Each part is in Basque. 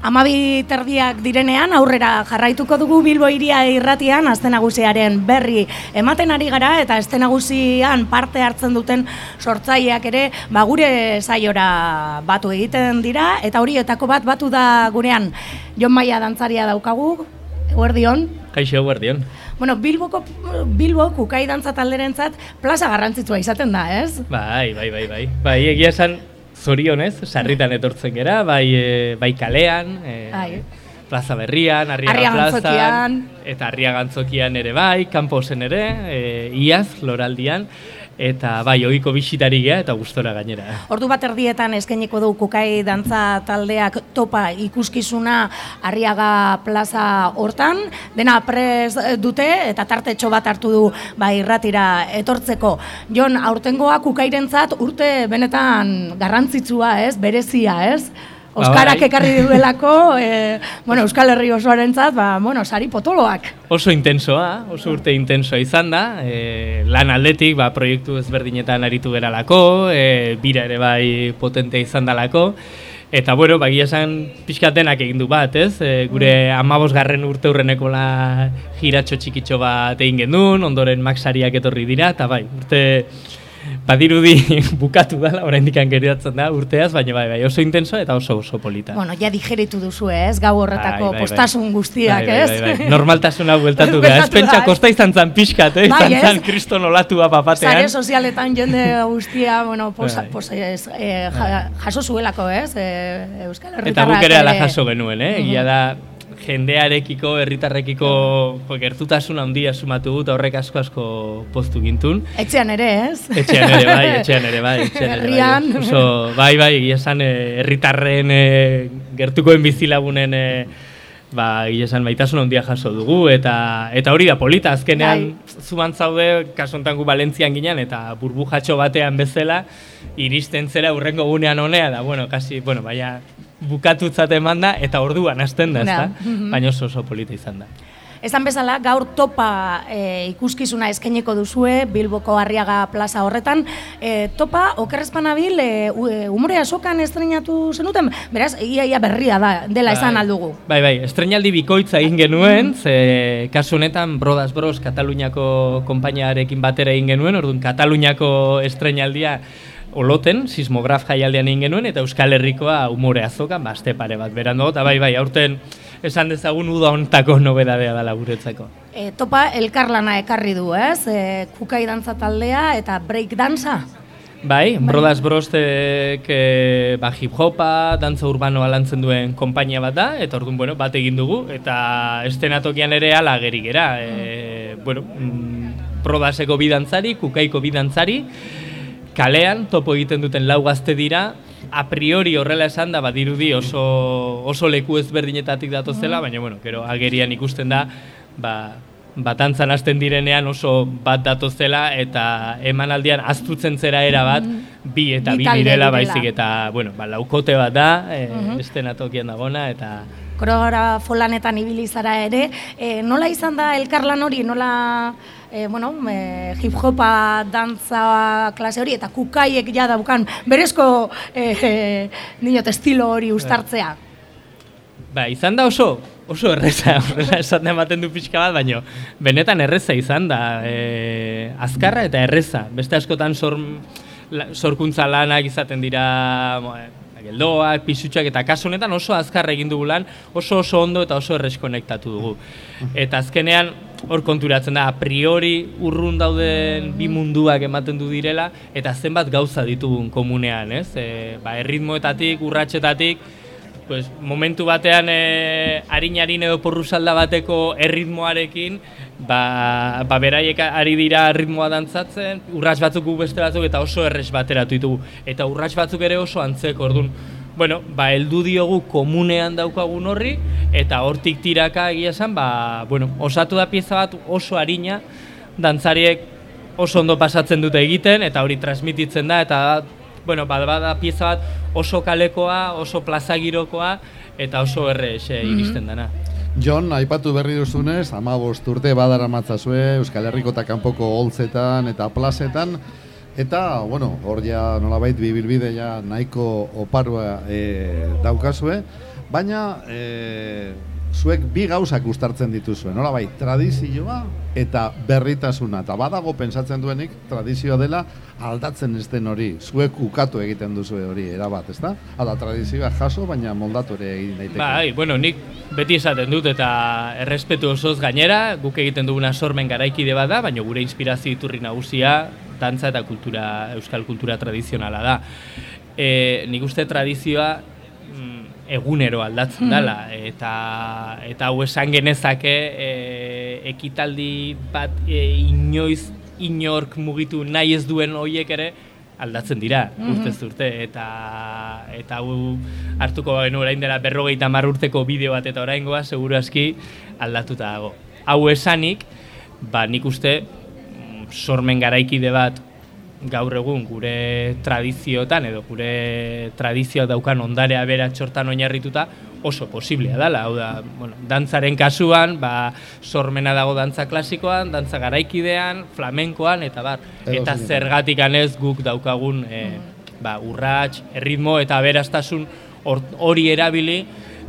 Amabi terdiak direnean aurrera jarraituko dugu Bilbo iria irratian azte nagusiaren berri ematen ari gara eta azte nagusian parte hartzen duten sortzaileak ere ba gure saiora batu egiten dira eta horietako bat batu da gurean Jon Maia dantzaria daukagu Eguerdion. Kaixo Eguerdion. Bueno, Bilboko Bilbo kukai dantza talderentzat plaza garrantzitsua izaten da, ez? Bai, bai, bai, bai. Bai, egia esan zorionez, sarritan etortzen gera, bai, e, bai kalean, e, bai. plaza berrian, arriaga plazan, eta arriaga antzokian ere bai, kanposen ere, e, iaz, loraldian, eta bai, ohiko bisitari gea eta gustora gainera. Ordu bat erdietan eskainiko du kukai dantza taldeak topa ikuskizuna Arriaga Plaza hortan, dena pres dute eta tartetxo bat hartu du bai irratira etortzeko. Jon, aurtengoa kukairentzat urte benetan garrantzitsua, ez? Berezia, ez? Euskarak bai. ekarri duelako, e, bueno, Euskal Herri osoaren zat, ba, bueno, sari potoloak. Oso intensoa, oso urte intensoa izan da, e, lan aldetik, ba, proiektu ezberdinetan aritu geralako, e, bira ere bai potente izan dalako, Eta, bueno, bagia esan pixkatenak egin du bat, ez? E, gure mm. amabos garren urte hurreneko la giratxo txikitxo bat egin genuen, ondoren maxariak etorri dira, eta bai, urte badirudi bukatu dela, oraindik geratzen da urteaz, baina bai, bai, oso intenso eta oso oso polita. Bueno, ja digeritu duzu, ez? Gau horretako bai, bai, bai. postasun guztiak, bai, ez? Bai, bai, bai. Normaltasuna bueltatu da. Ez pentsa kosta izan zan pixkat, eh? Bai, izan zan kriston olatua papatean. Zare sozialetan jende guztia, bueno, pos, bai. pos, ez, eh, jaso zuelako, ez? Eh, Euskal Herritarrak. Eta guk ere ala jaso genuen, eh? Ia da, jendearekiko, herritarrekiko gertutasun handia sumatu dut horrek asko asko poztu gintun. Etxean ere, ez? Etxean ere bai, etxean ere bai, etxean ere bai. Oso, bai, bai, esan eh, herritarren eh, gertukoen bizilagunen eh, ba, esan baitasun handia jaso dugu eta eta hori da polita azkenean bai. zuman zaude kasu gu Valentzian ginen eta burbujatxo batean bezala iristen zera urrengo gunean honea da bueno, casi, bueno, baina bukatutzat eman da, eta orduan hasten da, ezta? Mhm. Baina oso oso polita izan da. Esan bezala, gaur topa e, ikuskizuna eskeneko duzue, Bilboko Arriaga plaza horretan. E, topa, okerrezpan abil, e, e, umore asokan estrenatu zenuten? Beraz, ia, ia berria da, dela esan bai. aldugu. Bai, bai, estrenaldi bikoitza egin genuen, ze kasu honetan Brodas Bros Kataluniako konpainiarekin batera egin genuen, orduan Kataluniako estrenaldia oloten, sismograf jaialdean egin genuen, eta Euskal Herrikoa umore azokan, baste pare bat berando, eta bai, bai, aurten esan dezagun uda ontako nobedadea da laguretzeko. E, topa, elkarlana ekarri du, ez? E, kukai dantza taldea eta break danza? Bai, bai. Brodas Brostek e, ba, hip-hopa, dantza urbanoa lantzen duen konpainia bat da, eta orduan, bueno, bat egin dugu, eta estenatokian ere ala geri gera. E, bueno, mm, Brodaseko bidantzari, kukaiko bidantzari, kalean topo egiten duten lau gazte dira, a priori horrela esan da badirudi oso, oso leku ezberdinetatik datozela, mm. baina bueno, gero agerian ikusten da, ba, batantzan hasten direnean oso bat datozela eta emanaldian aztutzen zera era bat mm. bi eta bi direla baizik eta bueno, ba, laukote bat da, e, mm -hmm. estenatokian dagona eta koreografo lanetan ibili zara ere, e, nola izan da elkarlan hori, nola e, bueno, e, hip hopa dantza klase hori eta kukaiek ja daukan berezko e, e, estilo hori ustartzea? Ba, izan da oso, oso erreza, horrela esan ematen du pixka bat, baina benetan erreza izan da, e, azkarra eta erreza. Beste askotan sor, sorkuntza lanak izaten dira, geldoak, pisutxak eta kasu honetan oso azkar egin dugu lan, oso oso ondo eta oso erreskonektatu dugu. Eta azkenean hor konturatzen da a priori urrun dauden bi munduak ematen du direla eta zenbat gauza ditugun komunean, ez? E, ba, erritmoetatik, urratsetatik, pues, momentu batean e, harin edo porrusalda bateko erritmoarekin, ba, ba beraiek ari dira ritmoa dantzatzen, urrats batzuk beste batzuk eta oso erres bateratu ditugu. Eta urrats batzuk ere oso antzeko, orduan, bueno, ba, eldu diogu komunean daukagun horri, eta hortik tiraka egia esan, ba, bueno, osatu da pieza bat oso harina, dantzariek oso ondo pasatzen dute egiten, eta hori transmititzen da, eta bueno, bada bada pieza bat oso kalekoa, oso plazagirokoa eta oso erre mm iristen dana. Jon, aipatu berri duzunez, amabost urte badara matzazue, Euskal Herriko eta kanpoko holtzetan eta plazetan, eta, bueno, hor ja nolabait bibilbide ja nahiko oparua e, daukazue, baina e, zuek bi gauzak ustartzen dituzue, nola bai, tradizioa eta berritasuna, eta badago pensatzen duenik tradizioa dela aldatzen ez den hori, zuek ukatu egiten duzu hori erabat, ez da? Hala, tradizioa jaso, baina moldatu ere egin daiteke. Bai, bueno, nik beti esaten dut eta errespetu osoz gainera, guk egiten duguna sormen garaikide bada, baina gure inspirazio iturri nagusia dantza eta kultura, euskal kultura tradizionala da. E, nik uste tradizioa egunero aldatzen mm dela eta eta hau esan genezake e, ekitaldi bat e, inoiz inork mugitu nahi ez duen hoiek ere aldatzen dira mm -hmm. urtez urte eta eta hau hartuko bagen orain dela berrogeita mar urteko bideo bat eta oraingoa seguru aski aldatuta dago. Hau esanik, ba nik uste mm, sormen garaikide bat gaur egun gure tradizioetan edo gure tradizioa daukan ondarea bera txortan oinarrituta oso posiblea dela. Hau da, bueno, dantzaren kasuan, ba, sormena dago dantza klasikoan, dantza garaikidean, flamenkoan, eta bar. eta zergatik anez guk daukagun e, ba, urrats, erritmo eta beraztasun hori erabili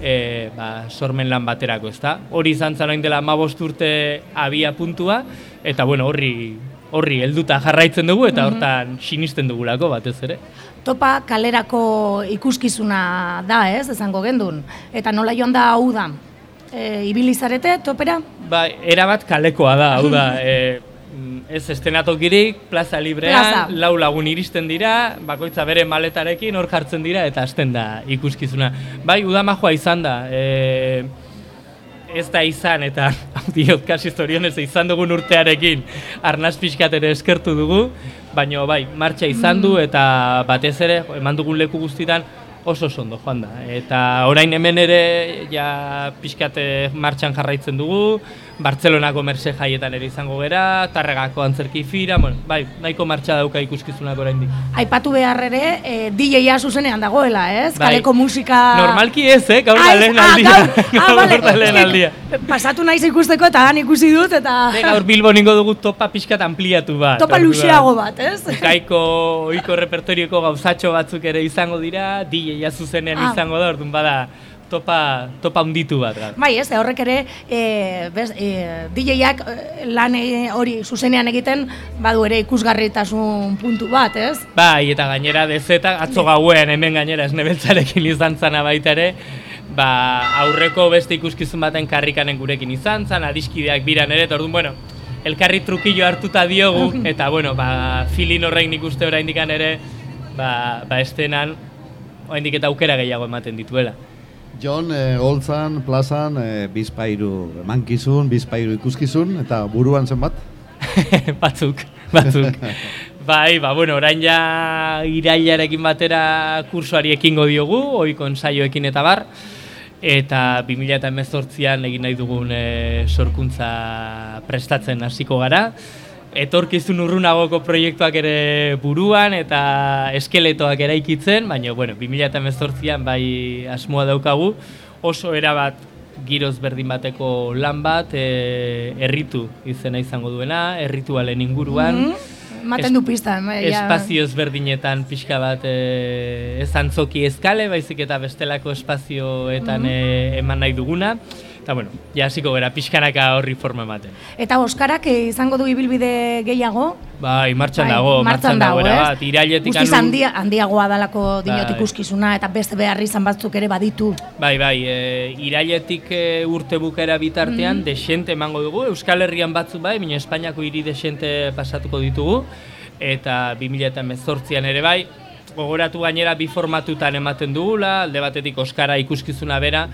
e, ba, sormen lan baterako, ezta? Hori izan zanoin dela urte abia puntua, eta bueno, horri horri helduta jarraitzen dugu eta mhm. hortan sinisten dugulako batez ere. Topa kalerako ikuskizuna da, ez, esango gendun. Eta nola joan da hau da? E, ibilizarete, topera? Ba, erabat kalekoa da, hau da. E, ez estenatokirik, plaza librean, plaza. lau lagun iristen dira, bakoitza bere maletarekin hor jartzen dira, eta hasten da ikuskizuna. Bai, udamajoa izan da. E, ez da izan eta diot kasi zorionez izan dugun urtearekin arnaz pixkat ere eskertu dugu, baina bai, martxa izan du mm. eta batez ere eman dugun leku guztitan oso sondo joan da. Eta orain hemen ere ja pixkate martxan jarraitzen dugu, Bartzelonako merse jaietan ere izango gera, Tarregako antzerki fira, bueno, bai, nahiko martxa dauka ikuskizunak oraindik. Aipatu behar ere, e, eh, DJ-a zuzenean dagoela, ez? Bai. Kaleko musika... Normalki ez, eh? Gaur da lehen aldia. Ah, vale. lehen aldia. Pasatu naiz ikusteko eta han ikusi dut, eta... De, gaur Bilbo ningo dugu topa pixkat ampliatu bat. Topa luxeago bat, ez? Kaiko, oiko repertorioko gauzatxo batzuk ere izango dira, DJ-a zuzenean ah. izango da, orduan bada topa, topa unditu bat. Gara. Bai, ez, horrek ere e, bez, e, DJ-ak e, lan e, hori zuzenean egiten badu ere ikusgarritasun puntu bat, ez? Bai, eta gainera dezeta, atzo gauean hemen gainera esnebeltzarekin izan zana baita ere, ba, aurreko beste ikuskizun baten karrikanen gurekin izan zan, adiskideak biran ere, eta orduan, bueno, elkarri trukillo hartuta diogu, eta bueno, ba, filin horrein nik uste orain ere, ba, ba estenan, oraindik eta aukera gehiago ematen dituela. Jon, e, holtzan, plazan, e, bizpairu mankizun, bizpairu ikuskizun, eta buruan zen bat? batzuk, batzuk. bai, ba, bueno, orain ja irailarekin batera kursoari ekingo diogu, oikon saioekin eta bar, eta 2018an egin nahi dugun e, sorkuntza prestatzen hasiko gara etorkizun urrunagoko proiektuak ere buruan eta eskeletoak eraikitzen, baina bueno, 2018an bai asmoa daukagu oso erabat giroz berdin bateko lan bat e, erritu izena izango duena, erritualen inguruan. Mm -hmm. Maten du pista, bai, Espazio ezberdinetan pixka bat e, ez antzoki eskale, baizik eta bestelako espazioetan mm -hmm. eman nahi duguna. Eta bueno, ja hasiko gara pixkanaka horri forma ematen. Eta Oskarak izango du ibilbide gehiago? Bai, martxan bai, dago, martxan dago, era bat, irailetik Guztiz handia, handiagoa dalako dinot bai. ikuskizuna eta beste behar izan batzuk ere baditu. Bai, bai, e, irailetik e, urte bukera bitartean, mm desente emango dugu, Euskal Herrian batzuk bai, baina Espainiako hiri desente pasatuko ditugu, eta 2018an ere bai, gogoratu gainera bi formatutan ematen dugula, alde batetik Oskara ikuskizuna bera,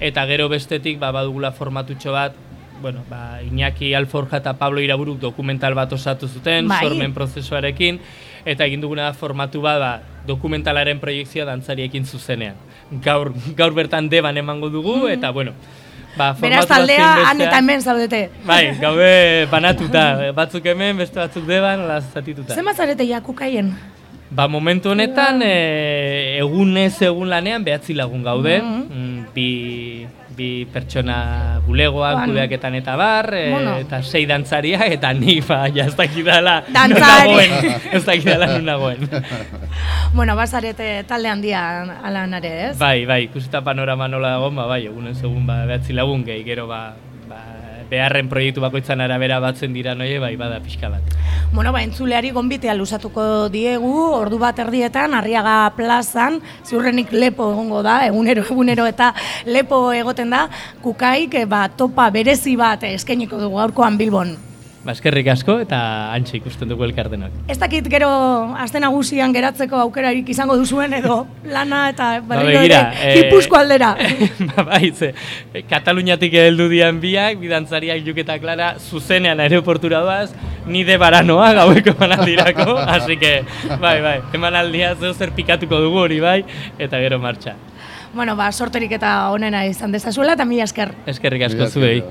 eta gero bestetik ba, badugula formatutxo bat, bueno, ba, Iñaki Alforja eta Pablo Iraburuk dokumental bat osatu zuten, bai. sormen prozesuarekin, eta egin duguna formatu bat, ba, dokumentalaren proiektzioa dantzariekin zuzenean. Gaur, gaur bertan deban emango dugu, mm. eta bueno, Ba, Beraz taldea, han eta hemen zaudete. Bai, gaube banatuta, batzuk hemen, beste batzuk deban, lazatituta. Zer mazarete jakukaien? Ba, momentu honetan, e, egun ez egun lanean behatzi lagun gaude. Mm-hmm. Mm -hmm. Bi, bi pertsona bulegoan, Joan. kudeaketan eta bar, e, Bueno. eta sei dantzariak, eta ni ba, ja ez dakidala non Dantzari. nagoen, ez dakidala non nagoen. Bueno, bazarete talde handia alan ere, ez? bai, bai, ikusita panorama nola dagoen, ba, bai, egunen segun, ba, behatzi lagun gehi, gero, ba, ba, beharren proiektu bakoitzan arabera batzen dira noie, bai, bada pixka bat. Bueno, ba, entzuleari gonbitea lusatuko diegu, ordu bat erdietan, Arriaga plazan, ziurrenik lepo egongo da, egunero, egunero eta lepo egoten da, kukaik, eh, ba, topa berezi bat eskainiko dugu gaurkoan Bilbon. Ba, eskerrik asko eta antxe ikusten dugu elkardenak. Ez dakit gero aste nagusian geratzeko aukerarik izango duzuen edo lana eta Ba, berriro begira, ere Gipuzko aldera. ba, bai, ze, eh, Kataluniatik heldu dian biak, bidantzariak juk eta Klara, zuzenean aeroportura doaz, ni de baranoa gaueko emanaldirako, así que, bai, bai, emanaldia zeu zer pikatuko dugu hori bai, eta gero martxa. bueno, ba, sorterik eta onena izan dezazuela eta mila esker. Eskerrik asko zuei.